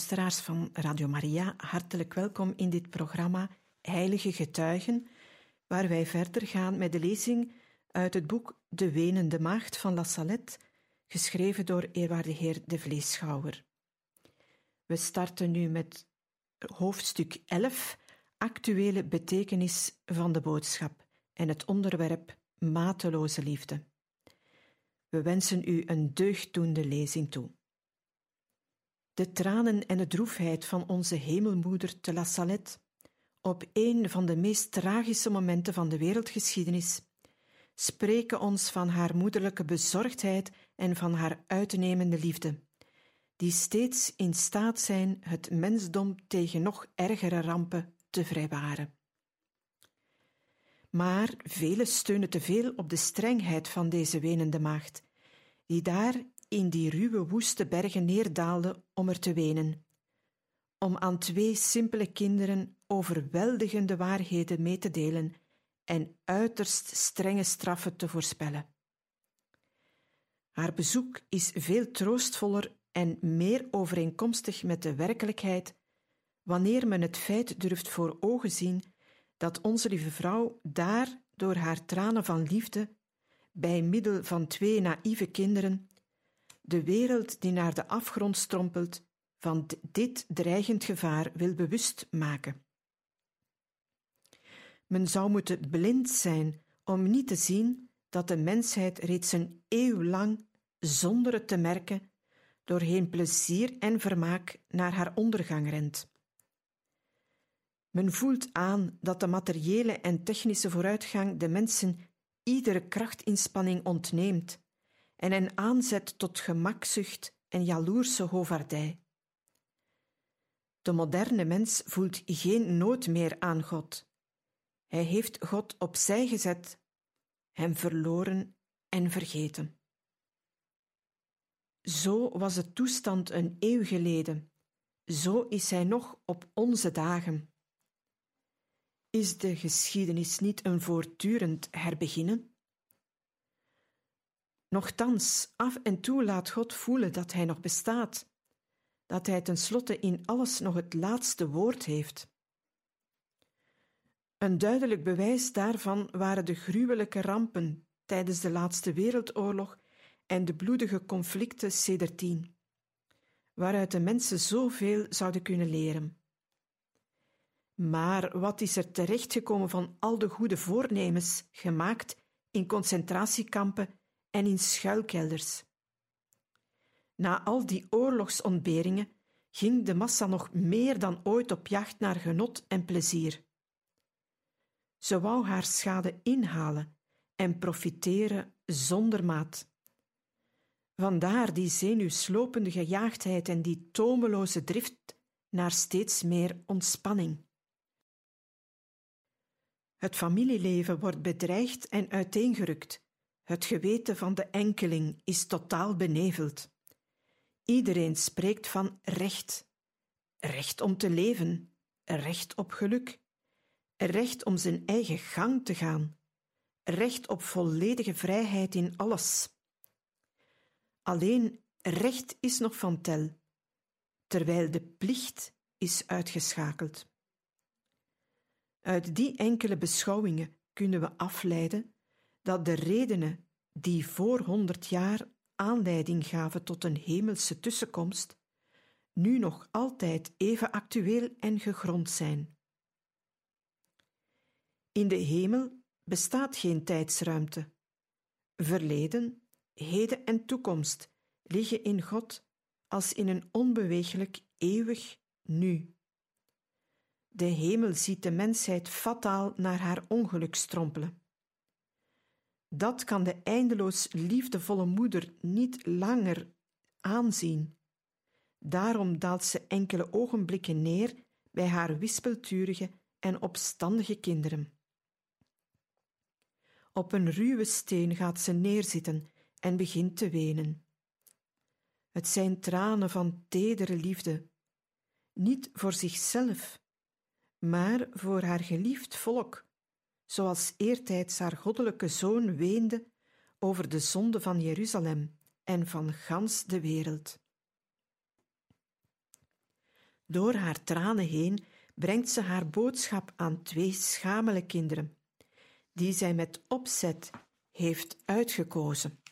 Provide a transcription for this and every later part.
Luisteraars van Radio Maria, hartelijk welkom in dit programma Heilige Getuigen, waar wij verder gaan met de lezing uit het boek De Wenende Maagd van La Salette, geschreven door eerwaarde heer De Vleeschouwer. We starten nu met hoofdstuk 11, actuele betekenis van de boodschap en het onderwerp mateloze liefde. We wensen u een deugddoende lezing toe. De tranen en de droefheid van onze hemelmoeder te La Salette, op een van de meest tragische momenten van de wereldgeschiedenis, spreken ons van haar moederlijke bezorgdheid en van haar uitnemende liefde, die steeds in staat zijn het mensdom tegen nog ergere rampen te vrijwaren. Maar velen steunen te veel op de strengheid van deze wenende maagd, die daar in die ruwe woeste bergen neerdaalde om er te wenen, om aan twee simpele kinderen overweldigende waarheden mee te delen en uiterst strenge straffen te voorspellen. Haar bezoek is veel troostvoller en meer overeenkomstig met de werkelijkheid wanneer men het feit durft voor ogen zien dat onze lieve vrouw daar door haar tranen van liefde, bij middel van twee naïeve kinderen, de wereld die naar de afgrond strompelt, van dit dreigend gevaar wil bewust maken. Men zou moeten blind zijn om niet te zien dat de mensheid reeds een eeuw lang, zonder het te merken, doorheen plezier en vermaak naar haar ondergang rent. Men voelt aan dat de materiële en technische vooruitgang de mensen iedere krachtinspanning ontneemt en hen aanzet tot gemakzucht en jaloerse hovardij. De moderne mens voelt geen nood meer aan God. Hij heeft God opzij gezet, hem verloren en vergeten. Zo was de toestand een eeuw geleden, zo is hij nog op onze dagen. Is de geschiedenis niet een voortdurend herbeginnen? Nochtans, af en toe laat God voelen dat Hij nog bestaat, dat Hij tenslotte in alles nog het laatste woord heeft. Een duidelijk bewijs daarvan waren de gruwelijke rampen tijdens de Laatste Wereldoorlog en de bloedige conflicten sedertien, waaruit de mensen zoveel zouden kunnen leren. Maar wat is er terechtgekomen van al de goede voornemens gemaakt in concentratiekampen en in schuilkelders. Na al die oorlogsontberingen ging de massa nog meer dan ooit op jacht naar genot en plezier. Ze wou haar schade inhalen en profiteren zonder maat. Vandaar die zenuwslopende gejaagdheid en die tomeloze drift naar steeds meer ontspanning. Het familieleven wordt bedreigd en uiteengerukt het geweten van de enkeling is totaal beneveld. Iedereen spreekt van recht. Recht om te leven, recht op geluk, recht om zijn eigen gang te gaan, recht op volledige vrijheid in alles. Alleen recht is nog van tel, terwijl de plicht is uitgeschakeld. Uit die enkele beschouwingen kunnen we afleiden dat de redenen die voor honderd jaar aanleiding gaven tot een hemelse tussenkomst, nu nog altijd even actueel en gegrond zijn. In de hemel bestaat geen tijdsruimte. Verleden, heden en toekomst liggen in God als in een onbeweeglijk eeuwig nu. De hemel ziet de mensheid fataal naar haar ongeluk strompelen. Dat kan de eindeloos liefdevolle moeder niet langer aanzien. Daarom daalt ze enkele ogenblikken neer bij haar wispelturige en opstandige kinderen. Op een ruwe steen gaat ze neerzitten en begint te wenen. Het zijn tranen van tedere liefde, niet voor zichzelf, maar voor haar geliefd volk, zoals eertijds haar goddelijke zoon weende over de zonde van Jeruzalem en van gans de wereld. Door haar tranen heen brengt ze haar boodschap aan twee schamele kinderen, die zij met opzet heeft uitgekozen.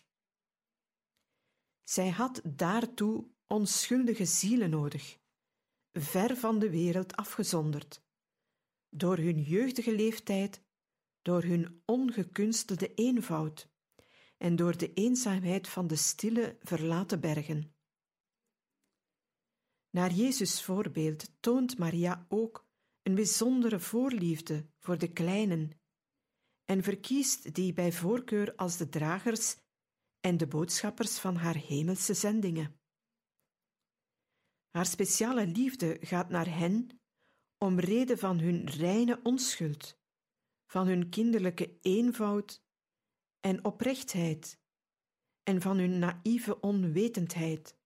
Zij had daartoe onschuldige zielen nodig, ver van de wereld afgezonderd, door hun jeugdige leeftijd, door hun ongekunstelde eenvoud en door de eenzaamheid van de stille, verlaten bergen. Naar Jezus' voorbeeld toont Maria ook een bijzondere voorliefde voor de kleinen en verkiest die bij voorkeur als de dragers en de boodschappers van haar hemelse zendingen. Haar speciale liefde gaat naar hen om reden van hun reine onschuld, van hun kinderlijke eenvoud en oprechtheid en van hun naïeve onwetendheid,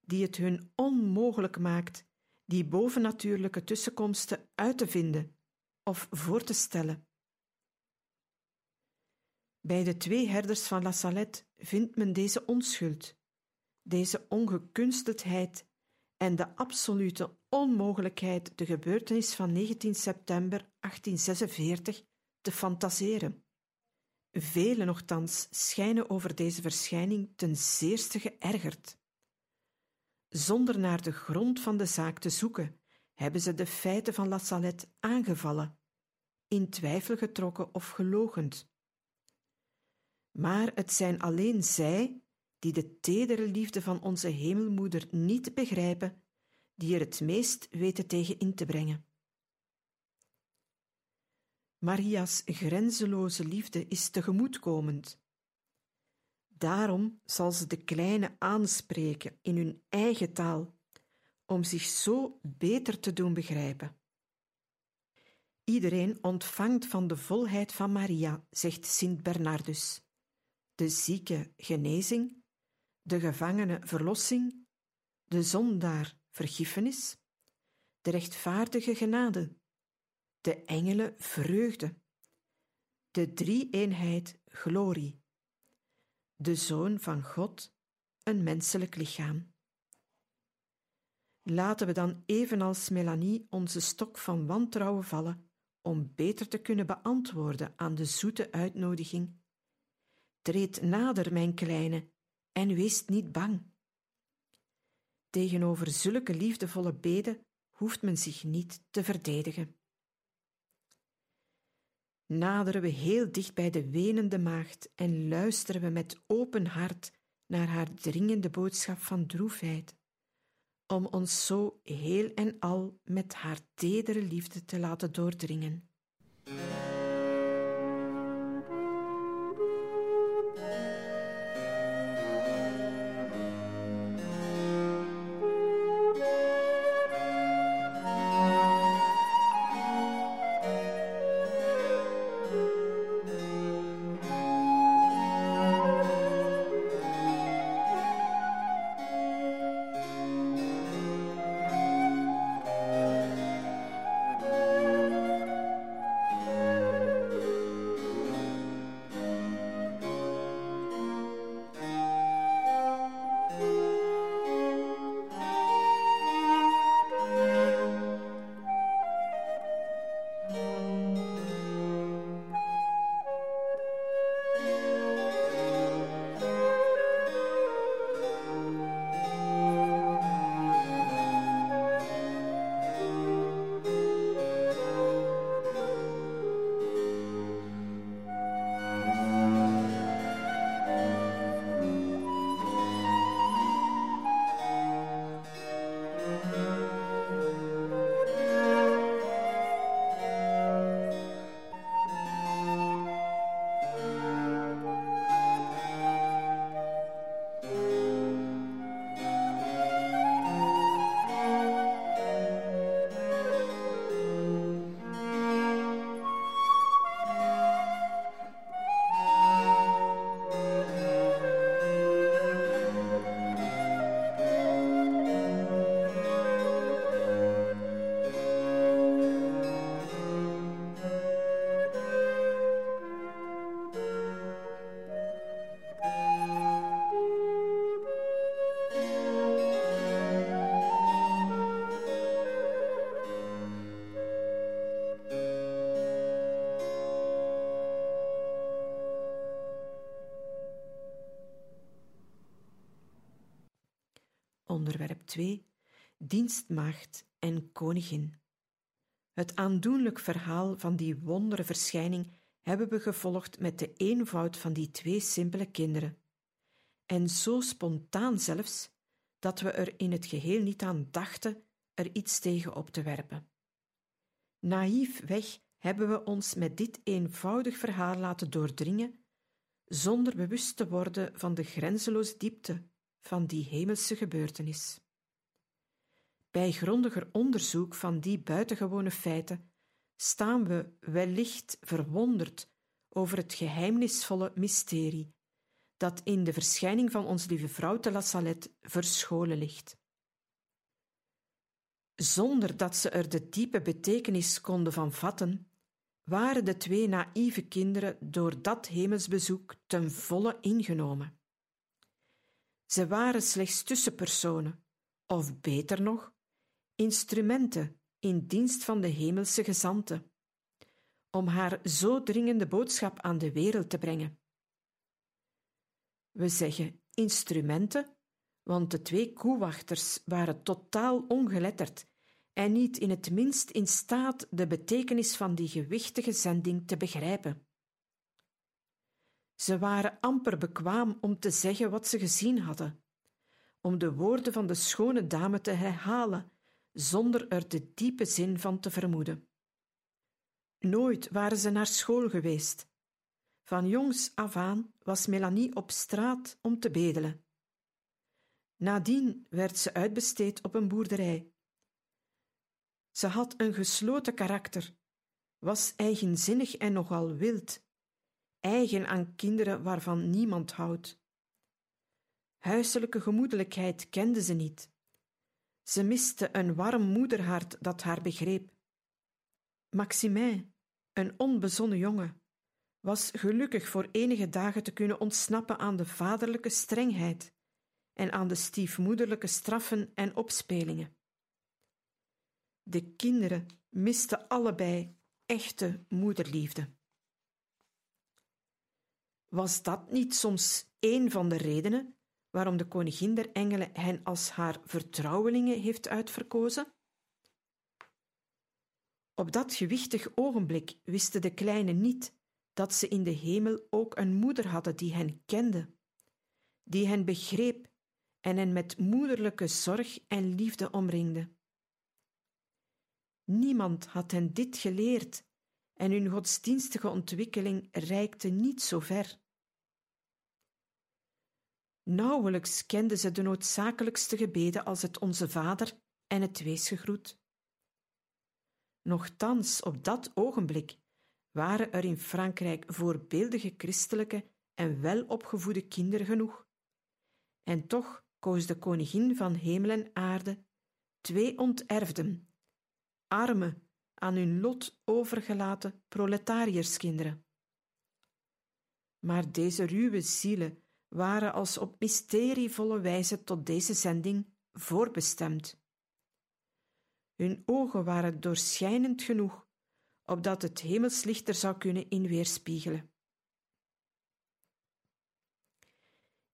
die het hun onmogelijk maakt die bovennatuurlijke tussenkomsten uit te vinden of voor te stellen. Bij de twee herders van La Salette vindt men deze onschuld, deze ongekunsteldheid en de absolute onmogelijkheid de gebeurtenis van 19 september 1846 te fantaseren. Velen nogthans schijnen over deze verschijning ten zeerste geërgerd. Zonder naar de grond van de zaak te zoeken, hebben ze de feiten van La Salette aangevallen, in twijfel getrokken of gelogend. Maar het zijn alleen zij die de tedere liefde van onze hemelmoeder niet begrijpen, die er het meest weten tegen in te brengen. Maria's grenzeloze liefde is tegemoetkomend. Daarom zal ze de kleine aanspreken in hun eigen taal, om zich zo beter te doen begrijpen. Iedereen ontvangt van de volheid van Maria, zegt Sint Bernardus, de zieke genezing, de gevangene verlossing, de zondaar vergiffenis, de rechtvaardige genade, de engelen vreugde, de drie-eenheid glorie, de Zoon van God een menselijk lichaam. Laten we dan evenals Melanie onze stok van wantrouwen vallen om beter te kunnen beantwoorden aan de zoete uitnodiging. Treed nader, mijn kleine, en wees niet bang. Tegenover zulke liefdevolle beden hoeft men zich niet te verdedigen. Naderen we heel dicht bij de wenende maagd en luisteren we met open hart naar haar dringende boodschap van droefheid, om ons zo heel en al met haar tedere liefde te laten doordringen. 2, dienstmaagd en koningin. Het aandoenlijk verhaal van die wondere verschijning hebben we gevolgd met de eenvoud van die twee simpele kinderen. En zo spontaan zelfs, dat we er in het geheel niet aan dachten er iets tegen op te werpen. Naïef weg hebben we ons met dit eenvoudig verhaal laten doordringen, zonder bewust te worden van de grenzeloze diepte van die hemelse gebeurtenis. Bij grondiger onderzoek van die buitengewone feiten staan we wellicht verwonderd over het geheimnisvolle mysterie dat in de verschijning van onze lieve vrouw te La Salette verscholen ligt. Zonder dat ze er de diepe betekenis konden van vatten, waren de twee naïeve kinderen door dat hemelsbezoek ten volle ingenomen. Ze waren slechts tussenpersonen, of beter nog, instrumenten in dienst van de hemelse gezanten, om haar zo dringende boodschap aan de wereld te brengen. We zeggen instrumenten, want de twee koewachters waren totaal ongeletterd en niet in het minst in staat de betekenis van die gewichtige zending te begrijpen. Ze waren amper bekwaam om te zeggen wat ze gezien hadden, om de woorden van de schone dame te herhalen, zonder er de diepe zin van te vermoeden. Nooit waren ze naar school geweest. Van jongs af aan was Melanie op straat om te bedelen. Nadien werd ze uitbesteed op een boerderij. Ze had een gesloten karakter, was eigenzinnig en nogal wild, eigen aan kinderen waarvan niemand houdt. Huiselijke gemoedelijkheid kende ze niet. Ze miste een warm moederhart dat haar begreep. Maximin, een onbezonnen jongen, was gelukkig voor enige dagen te kunnen ontsnappen aan de vaderlijke strengheid en aan de stiefmoederlijke straffen en opspelingen. De kinderen misten allebei echte moederliefde. Was dat niet soms een van de redenen waarom de koningin der engelen hen als haar vertrouwelingen heeft uitverkozen? Op dat gewichtig ogenblik wisten de kleinen niet dat ze in de hemel ook een moeder hadden die hen kende, die hen begreep en hen met moederlijke zorg en liefde omringde. Niemand had hen dit geleerd en hun godsdienstige ontwikkeling reikte niet zo ver. Nauwelijks kenden ze de noodzakelijkste gebeden als het Onze Vader en het Weesgegroet. Nochtans, op dat ogenblik waren er in Frankrijk voorbeeldige christelijke en welopgevoede kinderen genoeg. En toch koos de koningin van hemel en aarde twee onterfden, arme, aan hun lot overgelaten proletariërskinderen. Maar deze ruwe zielen waren als op mysterievolle wijze tot deze zending voorbestemd. Hun ogen waren doorschijnend genoeg, opdat het hemelslicht er zou kunnen in weerspiegelen.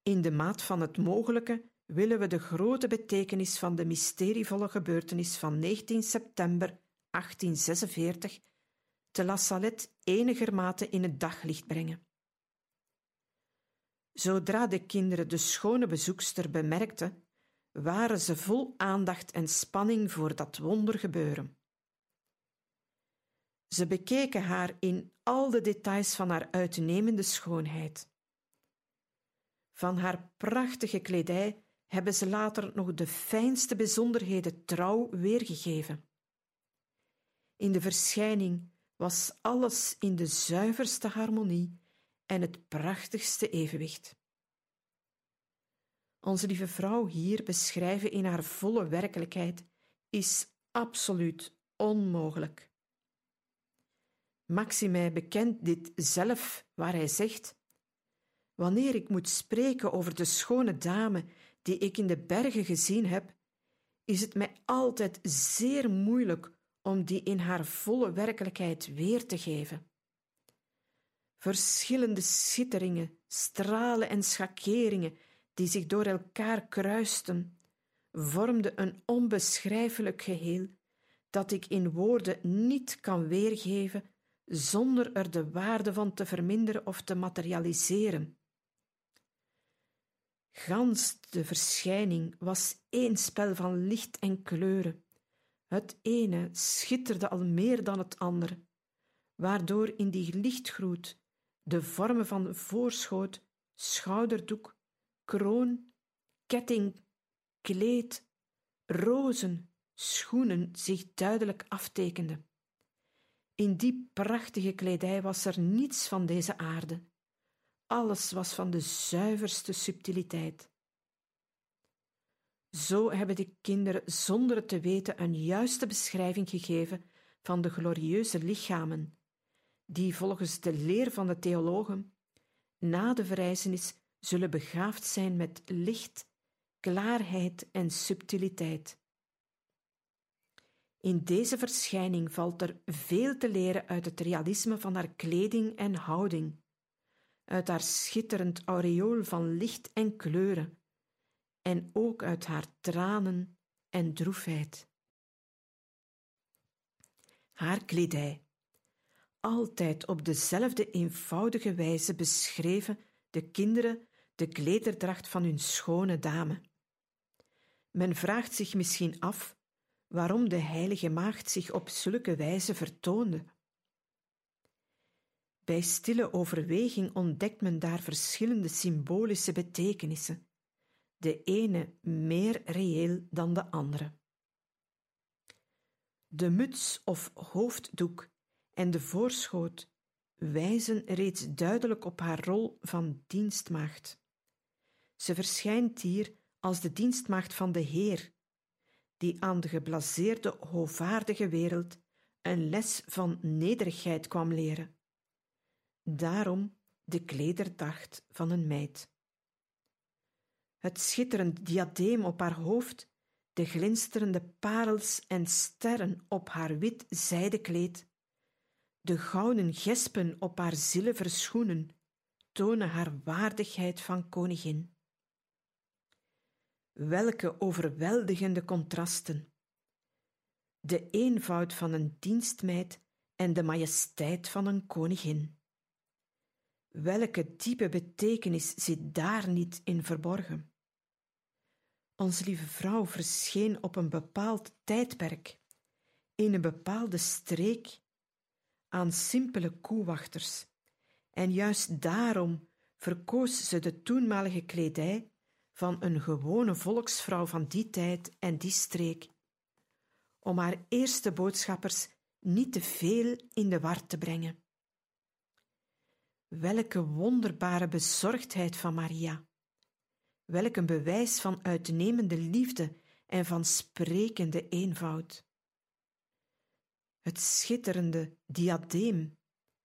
In de maat van het mogelijke willen we de grote betekenis van de mysterievolle gebeurtenis van 19 september 1846 te La Salette enigermate in het daglicht brengen. Zodra de kinderen de schone bezoekster bemerkten, waren ze vol aandacht en spanning voor dat wondergebeuren. Ze bekeken haar in al de details van haar uitnemende schoonheid. Van haar prachtige kledij hebben ze later nog de fijnste bijzonderheden trouw weergegeven. In de verschijning was alles in de zuiverste harmonie en het prachtigste evenwicht. Onze lieve vrouw hier beschrijven in haar volle werkelijkheid is absoluut onmogelijk. Maxime bekent dit zelf, waar hij zegt: Wanneer ik moet spreken over de schone dame die ik in de bergen gezien heb, is het mij altijd zeer moeilijk om die in haar volle werkelijkheid weer te geven. Verschillende schitteringen, stralen en schakeringen die zich door elkaar kruisten, vormde een onbeschrijfelijk geheel dat ik in woorden niet kan weergeven zonder er de waarde van te verminderen of te materialiseren. Gans de verschijning was één spel van licht en kleuren. Het ene schitterde al meer dan het andere, waardoor in die lichtgroet de vormen van voorschoot, schouderdoek, kroon, ketting, kleed, rozen, schoenen zich duidelijk aftekenden. In die prachtige kledij was er niets van deze aarde. Alles was van de zuiverste subtiliteit. Zo hebben de kinderen zonder het te weten een juiste beschrijving gegeven van de glorieuze lichamen, die volgens de leer van de theologen na de verrijzenis zullen begaafd zijn met licht, klaarheid en subtiliteit. In deze verschijning valt er veel te leren uit het realisme van haar kleding en houding, uit haar schitterend aureool van licht en kleuren, en ook uit haar tranen en droefheid. Haar kledij, altijd op dezelfde eenvoudige wijze beschreven de kinderen de klederdracht van hun schone dame. Men vraagt zich misschien af waarom de heilige maagd zich op zulke wijze vertoonde. Bij stille overweging ontdekt men daar verschillende symbolische betekenissen, de ene meer reëel dan de andere. De muts of hoofddoek en de voorschoot wijzen reeds duidelijk op haar rol van dienstmaagd. Ze verschijnt hier als de dienstmaagd van de Heer, die aan de geblaseerde, hoovaardige wereld een les van nederigheid kwam leren. Daarom de klederdacht van een meid. Het schitterend diadeem op haar hoofd, de glinsterende parels en sterren op haar wit zijden kleed, de gouden gespen op haar zilveren schoenen, tonen haar waardigheid van koningin. Welke overweldigende contrasten! De eenvoud van een dienstmeid en de majesteit van een koningin. Welke diepe betekenis zit daar niet in verborgen? Onze lieve vrouw verscheen op een bepaald tijdperk, in een bepaalde streek, aan simpele koewachters, en juist daarom verkoos ze de toenmalige kledij van een gewone volksvrouw van die tijd en die streek, om haar eerste boodschappers niet te veel in de war te brengen. Welke wonderbare bezorgdheid van Maria! Welk een bewijs van uitnemende liefde en van sprekende eenvoud! Het schitterende diadeem,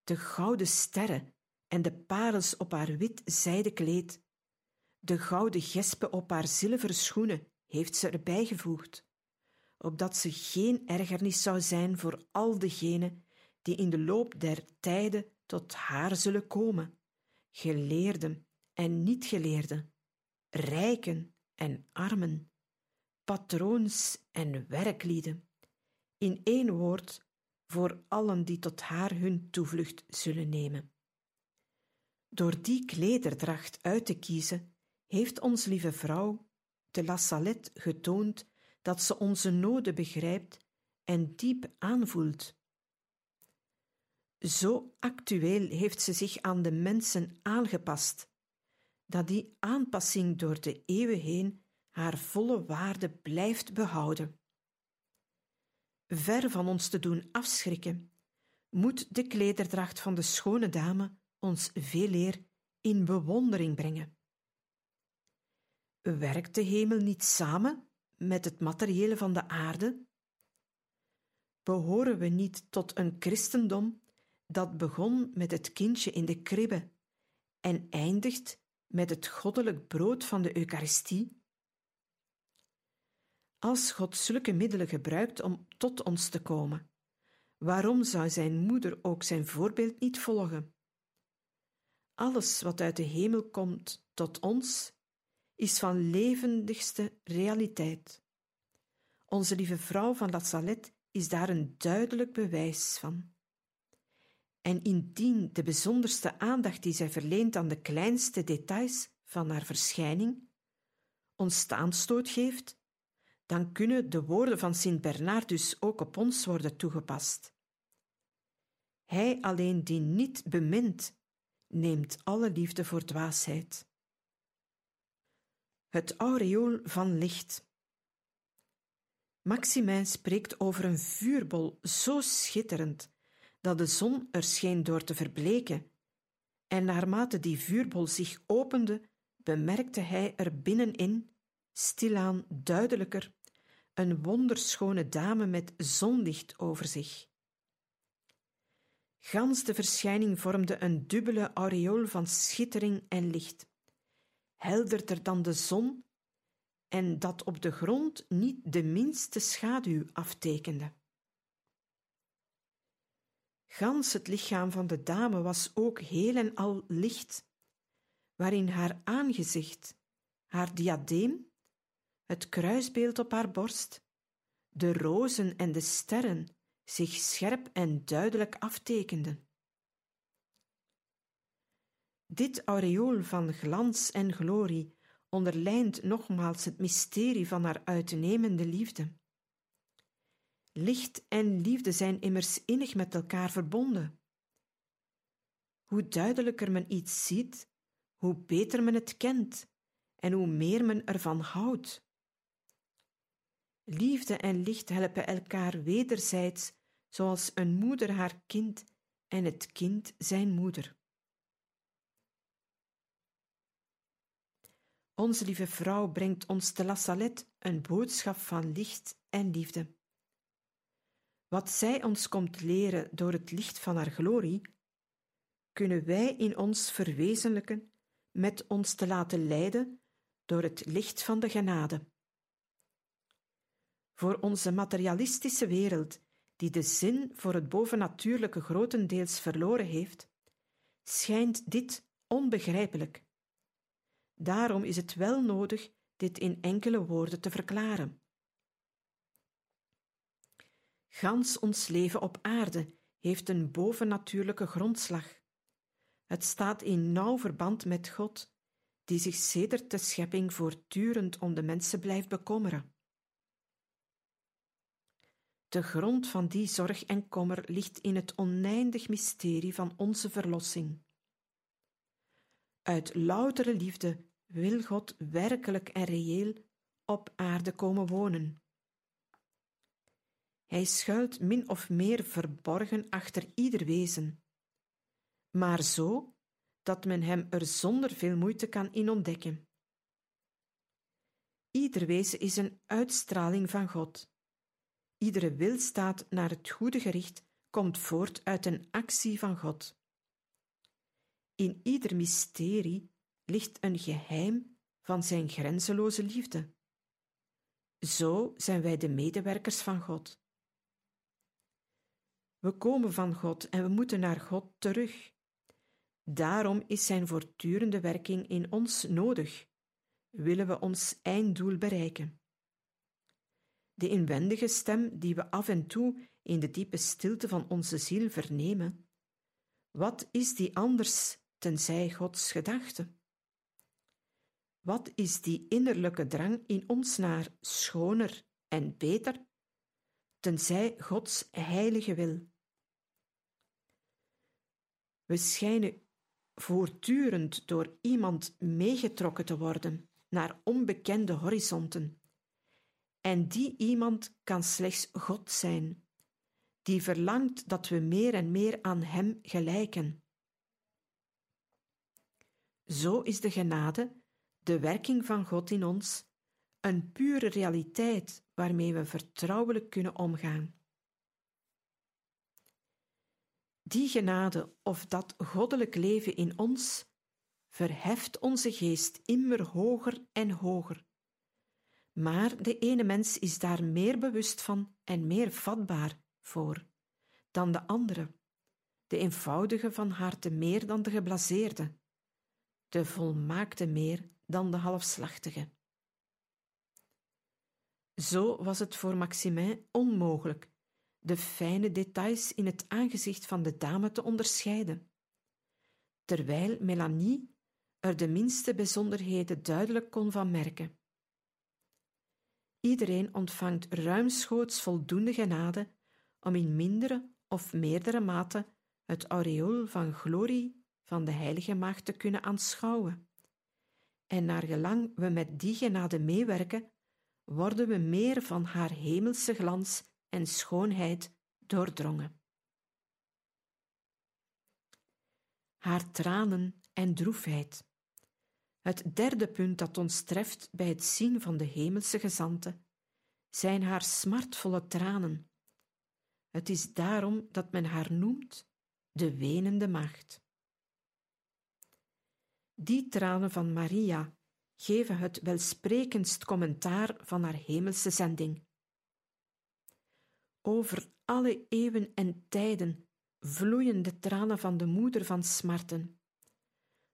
de gouden sterren en de parels op haar wit zijden kleed. De gouden gespen op haar zilveren schoenen heeft ze erbij gevoegd, opdat ze geen ergernis zou zijn voor al degenen die in de loop der tijden tot haar zullen komen, geleerden en niet-geleerden, rijken en armen, patroons en werklieden, in één woord voor allen die tot haar hun toevlucht zullen nemen. Door die klederdracht uit te kiezen, heeft ons lieve vrouw de La Salette getoond dat ze onze noden begrijpt en diep aanvoelt. Zo actueel heeft ze zich aan de mensen aangepast, dat die aanpassing door de eeuwen heen haar volle waarde blijft behouden. Ver van ons te doen afschrikken, moet de klederdracht van de schone dame ons veel eer in bewondering brengen. Werkt de hemel niet samen met het materiële van de aarde? Behoren we niet tot een christendom dat begon met het kindje in de kribbe en eindigt met het goddelijk brood van de Eucharistie? Als God zulke middelen gebruikt om tot ons te komen, waarom zou zijn moeder ook zijn voorbeeld niet volgen? Alles wat uit de hemel komt tot ons, is van levendigste realiteit. Onze lieve vrouw van La Salette is daar een duidelijk bewijs van. En indien de bijzonderste aandacht die zij verleent aan de kleinste details van haar verschijning ons staanstoot geeft, dan kunnen de woorden van Sint Bernard dus ook op ons worden toegepast. Hij alleen die niet bemint, neemt alle liefde voor dwaasheid. Het aureool van licht. Maximin spreekt over een vuurbol zo schitterend dat de zon er scheen door te verbleken, en naarmate die vuurbol zich opende, bemerkte hij er binnenin, stilaan duidelijker, een wonderschone dame met zonlicht over zich. Gans de verschijning vormde een dubbele aureool van schittering en licht, helderder dan de zon, en dat op de grond niet de minste schaduw aftekende. Gans het lichaam van de dame was ook heel en al licht, waarin haar aangezicht, haar diadeem, het kruisbeeld op haar borst, de rozen en de sterren zich scherp en duidelijk aftekenden. Dit aureool van glans en glorie onderlijnt nogmaals het mysterie van haar uitnemende liefde. Licht en liefde zijn immers innig met elkaar verbonden. Hoe duidelijker men iets ziet, hoe beter men het kent en hoe meer men ervan houdt. Liefde en licht helpen elkaar wederzijds, zoals een moeder haar kind en het kind zijn moeder. Onze lieve vrouw brengt ons te La Salette een boodschap van licht en liefde. Wat zij ons komt leren door het licht van haar glorie, kunnen wij in ons verwezenlijken met ons te laten leiden door het licht van de genade. Voor onze materialistische wereld, die de zin voor het bovennatuurlijke grotendeels verloren heeft, schijnt dit onbegrijpelijk. Daarom is het wel nodig dit in enkele woorden te verklaren. Gans ons leven op aarde heeft een bovennatuurlijke grondslag. Het staat in nauw verband met God, die zich sedert de schepping voortdurend om de mensen blijft bekommeren. De grond van die zorg en kommer ligt in het oneindig mysterie van onze verlossing. Uit loutere liefde wil God werkelijk en reëel op aarde komen wonen. Hij schuilt min of meer verborgen achter ieder wezen, maar zo dat men hem er zonder veel moeite kan in ontdekken. Ieder wezen is een uitstraling van God. Iedere wilstaat naar het goede gericht komt voort uit een actie van God. In ieder mysterie ligt een geheim van zijn grenzeloze liefde. Zo zijn wij de medewerkers van God. We komen van God en we moeten naar God terug. Daarom is Zijn voortdurende werking in ons nodig, willen we ons einddoel bereiken. De inwendige stem die we af en toe in de diepe stilte van onze ziel vernemen, wat is die anders tenzij Gods gedachte? Wat is die innerlijke drang in ons naar schoner en beter, tenzij Gods heilige wil? We schijnen voortdurend door iemand meegetrokken te worden naar onbekende horizonten. En die iemand kan slechts God zijn, die verlangt dat we meer en meer aan Hem gelijken. Zo is de genade, de werking van God in ons, een pure realiteit waarmee we vertrouwelijk kunnen omgaan. Die genade of dat goddelijk leven in ons verheft onze geest immer hoger en hoger. Maar de ene mens is daar meer bewust van en meer vatbaar voor dan de andere, de eenvoudige van harte meer dan de geblaseerde, de volmaakte meer dan de halfslachtige. Zo was het voor Maximin onmogelijk de fijne details in het aangezicht van de dame te onderscheiden, terwijl Melanie er de minste bijzonderheden duidelijk kon van merken. Iedereen ontvangt ruimschoots voldoende genade om in mindere of meerdere mate het aureool van glorie van de Heilige Maagd te kunnen aanschouwen. En naar gelang we met die genade meewerken, worden we meer van haar hemelse glans en schoonheid doordrongen. Haar tranen en droefheid. Het derde punt dat ons treft bij het zien van de hemelse gezanten zijn haar smartvolle tranen. Het is daarom dat men haar noemt de wenende macht. Die tranen van Maria geven het welsprekendst commentaar van haar hemelse zending. Over alle eeuwen en tijden vloeien de tranen van de moeder van smarten,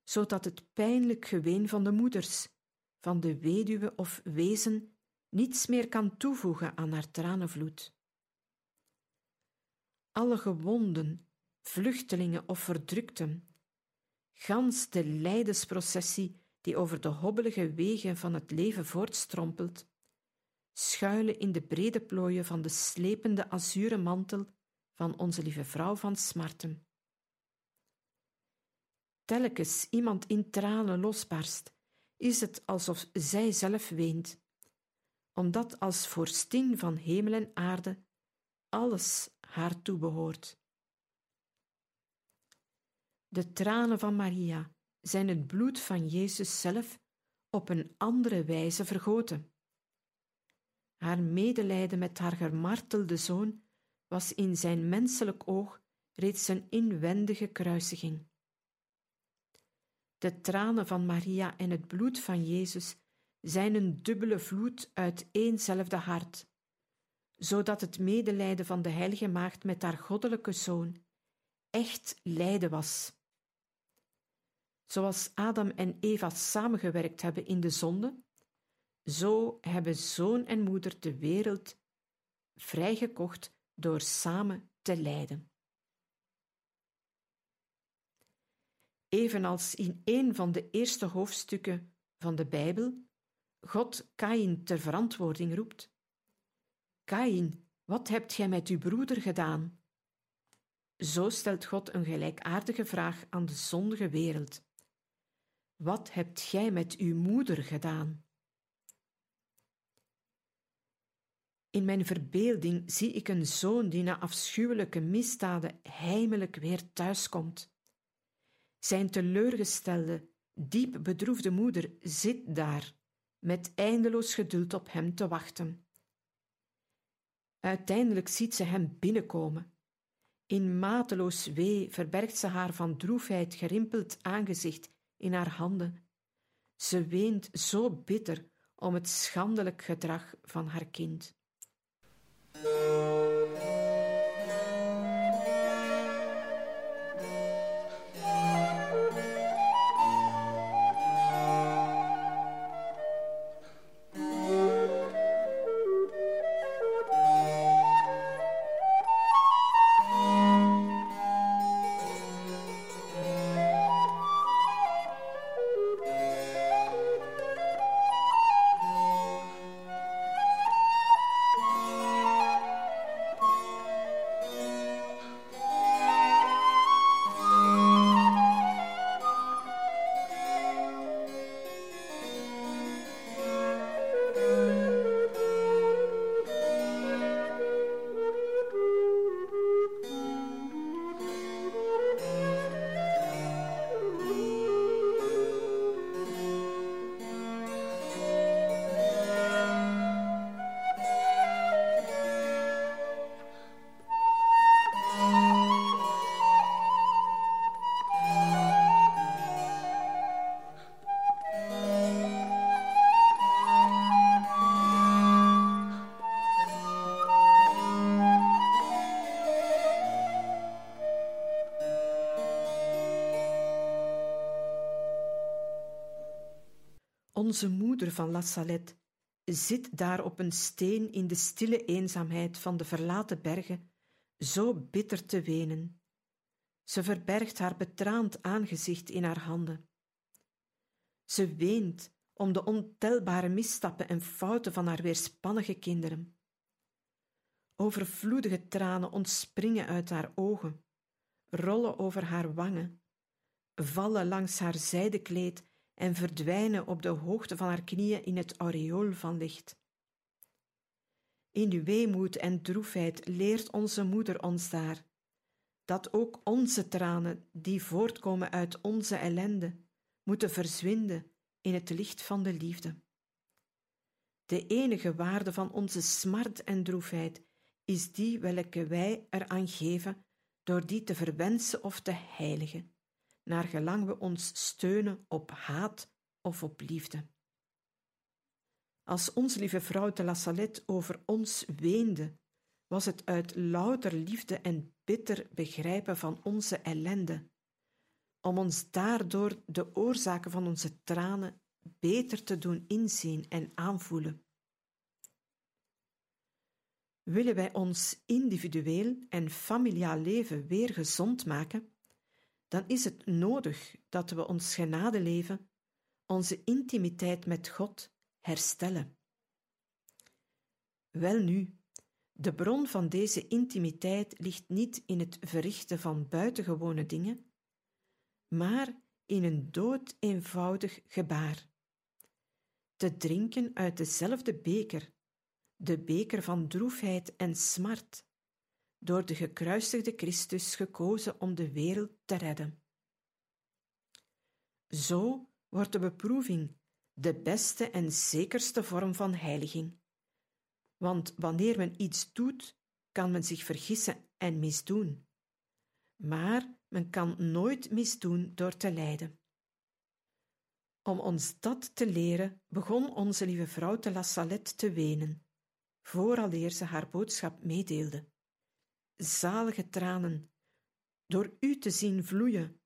zodat het pijnlijk geween van de moeders, van de weduwe of wezen, niets meer kan toevoegen aan haar tranenvloed. Alle gewonden, vluchtelingen of verdrukten, gans de lijdensprocessie die over de hobbelige wegen van het leven voortstrompelt, schuilen in de brede plooien van de slepende azuren mantel van onze lieve vrouw van smarten. Telkens iemand in tranen losbarst, is het alsof zij zelf weent, omdat als vorstin van hemel en aarde alles haar toebehoort. De tranen van Maria zijn het bloed van Jezus zelf op een andere wijze vergoten. Haar medelijden met haar gemartelde zoon was in zijn menselijk oog reeds een inwendige kruisiging. De tranen van Maria en het bloed van Jezus zijn een dubbele vloed uit éénzelfde hart, zodat het medelijden van de Heilige Maagd met haar goddelijke zoon echt lijden was. Zoals Adam en Eva samengewerkt hebben in de zonde, zo hebben zoon en moeder de wereld vrijgekocht door samen te lijden. Evenals in een van de eerste hoofdstukken van de Bijbel God Kain ter verantwoording roept: Kain, wat hebt gij met uw broeder gedaan? Zo stelt God een gelijkaardige vraag aan de zondige wereld. Wat hebt gij met uw moeder gedaan? In mijn verbeelding zie ik een zoon die na afschuwelijke misdaden heimelijk weer thuiskomt. Zijn teleurgestelde, diep bedroefde moeder zit daar, met eindeloos geduld op hem te wachten. Uiteindelijk ziet ze hem binnenkomen. In mateloos wee verbergt ze haar van droefheid gerimpeld aangezicht in haar handen. Ze weent zo bitter om het schandelijk gedrag van haar kind. Onze moeder van La Salette zit daar op een steen in de stille eenzaamheid van de verlaten bergen, zo bitter te wenen. Ze verbergt haar betraand aangezicht in haar handen. Ze weent om de ontelbare misstappen en fouten van haar weerspannige kinderen. Overvloedige tranen ontspringen uit haar ogen, rollen over haar wangen, vallen langs haar zijdenkleed en verdwijnen op de hoogte van haar knieën in het aureool van licht. In weemoed en droefheid leert onze moeder ons daar dat ook onze tranen, die voortkomen uit onze ellende, moeten verzwinden in het licht van de liefde. De enige waarde van onze smart en droefheid is die welke wij eraan geven door die te verwensen of te heiligen naar gelang we ons steunen op haat of op liefde. Als onze lieve vrouw de La Salette over ons weende, was het uit louter liefde en bitter begrijpen van onze ellende, om ons daardoor de oorzaken van onze tranen beter te doen inzien en aanvoelen. Willen wij ons individueel en familiaal leven weer gezond maken, dan is het nodig dat we ons genadeleven, onze intimiteit met God, herstellen. Welnu, de bron van deze intimiteit ligt niet in het verrichten van buitengewone dingen, maar in een dood eenvoudig gebaar. Te drinken uit dezelfde beker, de beker van droefheid en smart, door de gekruisigde Christus gekozen om de wereld te redden. Zo wordt de beproeving de beste en zekerste vorm van heiliging. Want wanneer men iets doet, kan men zich vergissen en misdoen. Maar men kan nooit misdoen door te lijden. Om ons dat te leren, begon onze lieve vrouw te La Salette te wenen, vooraleer ze haar boodschap meedeelde zalige tranen, door u te zien vloeien,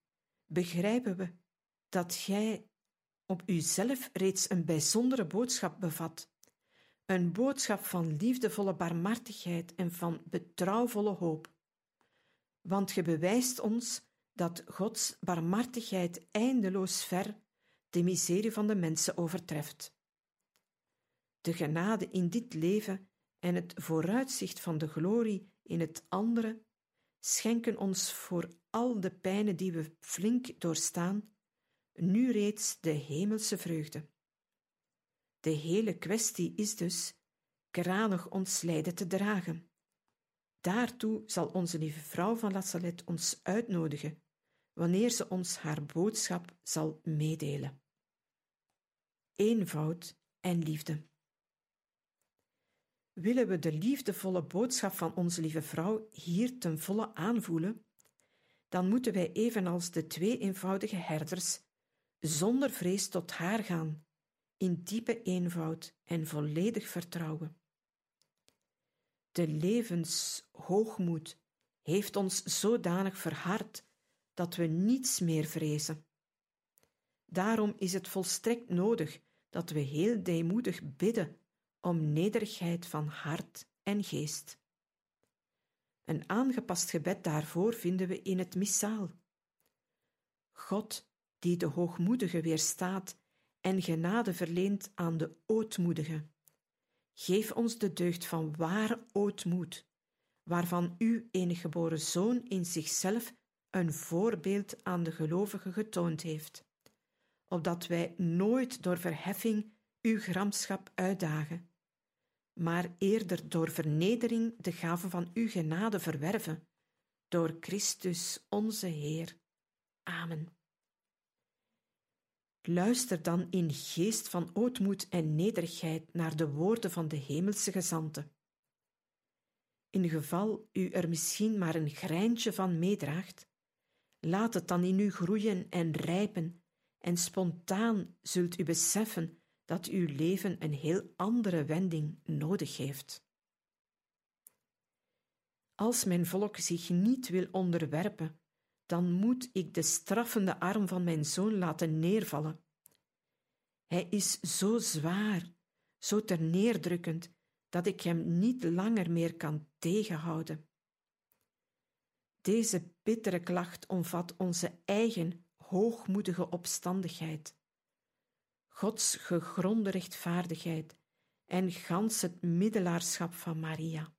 begrijpen we dat gij op uzelf reeds een bijzondere boodschap bevat, een boodschap van liefdevolle barmhartigheid en van betrouwvolle hoop. Want ge bewijst ons dat Gods barmhartigheid eindeloos ver de miserie van de mensen overtreft. De genade in dit leven en het vooruitzicht van de glorie in het andere schenken ons voor al de pijnen die we flink doorstaan, nu reeds de hemelse vreugde. De hele kwestie is dus kranig ons lijden te dragen. Daartoe zal onze lieve vrouw van La ons uitnodigen, wanneer ze ons haar boodschap zal meedelen. Eenvoud en liefde. Willen we de liefdevolle boodschap van onze lieve vrouw hier ten volle aanvoelen, dan moeten wij evenals de twee eenvoudige herders zonder vrees tot haar gaan, in diepe eenvoud en volledig vertrouwen. De levenshoogmoed heeft ons zodanig verhard dat we niets meer vrezen. Daarom is het volstrekt nodig dat we heel deemoedig bidden om nederigheid van hart en geest. Een aangepast gebed daarvoor vinden we in het missaal. God, die de hoogmoedige weerstaat en genade verleent aan de ootmoedige. Geef ons de deugd van ware ootmoed, waarvan uw geboren zoon in zichzelf een voorbeeld aan de gelovigen getoond heeft, opdat wij nooit door verheffing uw gramschap uitdagen, maar eerder door vernedering de gave van uw genade verwerven, door Christus onze Heer. Amen. Luister dan in geest van ootmoed en nederigheid naar de woorden van de hemelse gezanten. In geval u er misschien maar een greintje van meedraagt, laat het dan in u groeien en rijpen, en spontaan zult u beseffen dat uw leven een heel andere wending nodig heeft. Als mijn volk zich niet wil onderwerpen, dan moet ik de straffende arm van mijn zoon laten neervallen. Hij is zo zwaar, zo terneerdrukkend, dat ik hem niet langer meer kan tegenhouden. Deze bittere klacht omvat onze eigen hoogmoedige opstandigheid, Gods gegronde rechtvaardigheid en gans het middelaarschap van Maria.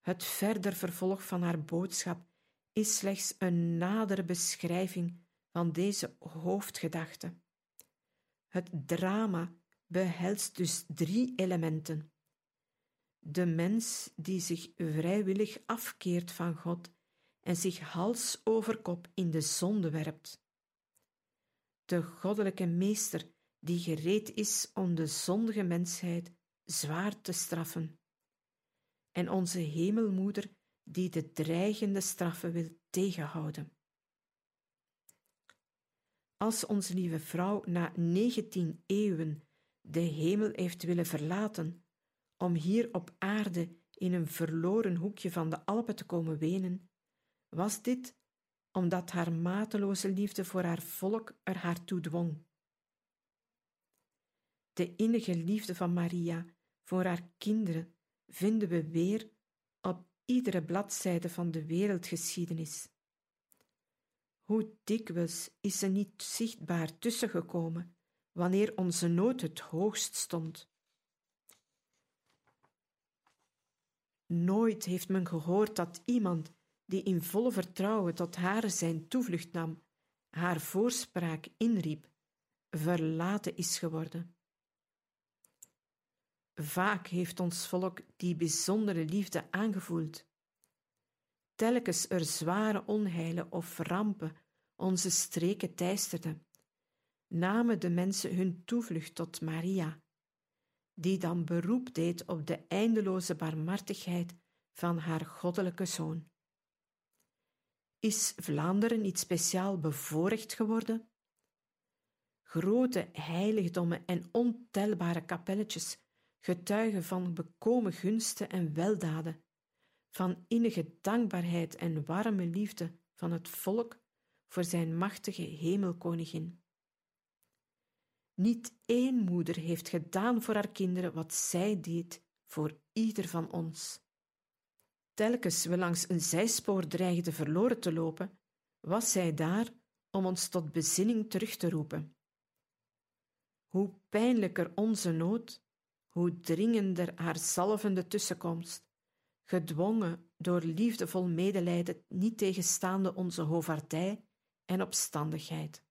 Het verder vervolg van haar boodschap is slechts een nadere beschrijving van deze hoofdgedachte. Het drama behelst dus drie elementen. De mens die zich vrijwillig afkeert van God en zich hals over kop in de zonde werpt. De goddelijke meester die gereed is om de zondige mensheid zwaar te straffen. En onze hemelmoeder die de dreigende straffen wil tegenhouden. Als onze lieve vrouw na negentien eeuwen de hemel heeft willen verlaten, om hier op aarde in een verloren hoekje van de Alpen te komen wenen, was dit omdat haar mateloze liefde voor haar volk er haar toe dwong. De innige liefde van Maria voor haar kinderen vinden we weer op iedere bladzijde van de wereldgeschiedenis. Hoe dikwijls is ze niet zichtbaar tussengekomen wanneer onze nood het hoogst stond. Nooit heeft men gehoord dat iemand die in volle vertrouwen tot haar zijn toevlucht nam, haar voorspraak inriep, verlaten is geworden. Vaak heeft ons volk die bijzondere liefde aangevoeld. Telkens er zware onheilen of rampen onze streken teisterden, namen de mensen hun toevlucht tot Maria, die dan beroep deed op de eindeloze barmhartigheid van haar goddelijke zoon. Is Vlaanderen niet speciaal bevoorrecht geworden? Grote heiligdommen en ontelbare kapelletjes getuigen van bekomen gunsten en weldaden, van innige dankbaarheid en warme liefde van het volk voor zijn machtige hemelkoningin. Niet één moeder heeft gedaan voor haar kinderen wat zij deed voor ieder van ons. Telkens we langs een zijspoor dreigden verloren te lopen, was zij daar om ons tot bezinning terug te roepen. Hoe pijnlijker onze nood, hoe dringender haar zalvende tussenkomst, gedwongen door liefdevol medelijden niet tegenstaande onze hovaardij en opstandigheid.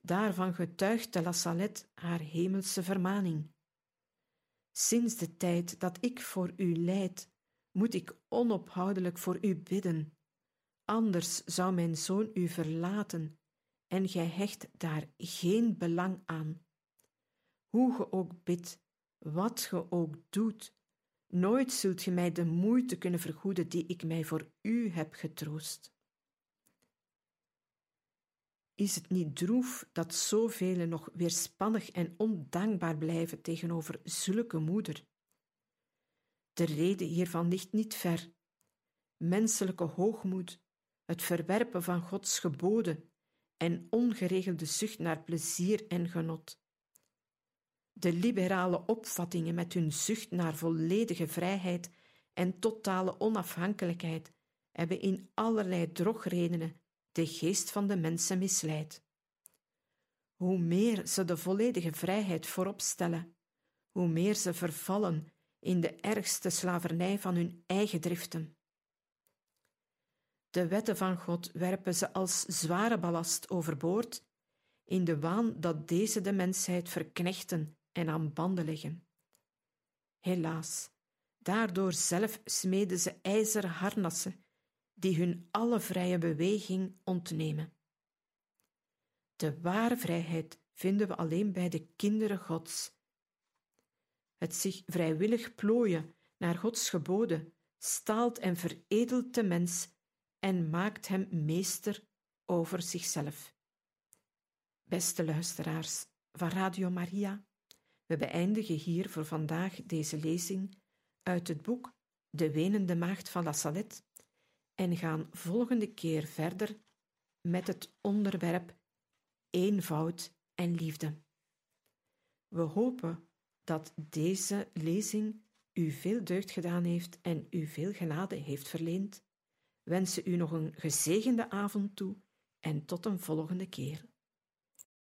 Daarvan getuigt de La Salette haar hemelse vermaning. Sinds de tijd dat ik voor u lijd, moet ik onophoudelijk voor u bidden. Anders zou mijn zoon u verlaten, en gij hecht daar geen belang aan. Hoe ge ook bidt, wat ge ook doet, nooit zult ge mij de moeite kunnen vergoeden die ik mij voor u heb getroost. Is het niet droef dat zoveel nog weerspannig en ondankbaar blijven tegenover zulke moeder? De reden hiervan ligt niet ver. Menselijke hoogmoed, het verwerpen van Gods geboden en ongeregelde zucht naar plezier en genot. De liberale opvattingen met hun zucht naar volledige vrijheid en totale onafhankelijkheid hebben in allerlei drogredenen de geest van de mensen misleidt. Hoe meer ze de volledige vrijheid voorop stellen, hoe meer ze vervallen in de ergste slavernij van hun eigen driften. De wetten van God werpen ze als zware ballast overboord, in de waan dat deze de mensheid verknechten en aan banden leggen. Helaas, daardoor zelf smeden ze ijzeren harnassen die hun alle vrije beweging ontnemen. De ware vrijheid vinden we alleen bij de kinderen Gods. Het zich vrijwillig plooien naar Gods geboden staalt en veredelt de mens en maakt hem meester over zichzelf. Beste luisteraars van Radio Maria, we beëindigen hier voor vandaag deze lezing uit het boek De Wenende Maagd van La Salette en gaan volgende keer verder met het onderwerp eenvoud en liefde. We hopen dat deze lezing u veel deugd gedaan heeft en u veel genade heeft verleend. Wensen u nog een gezegende avond toe en tot een volgende keer.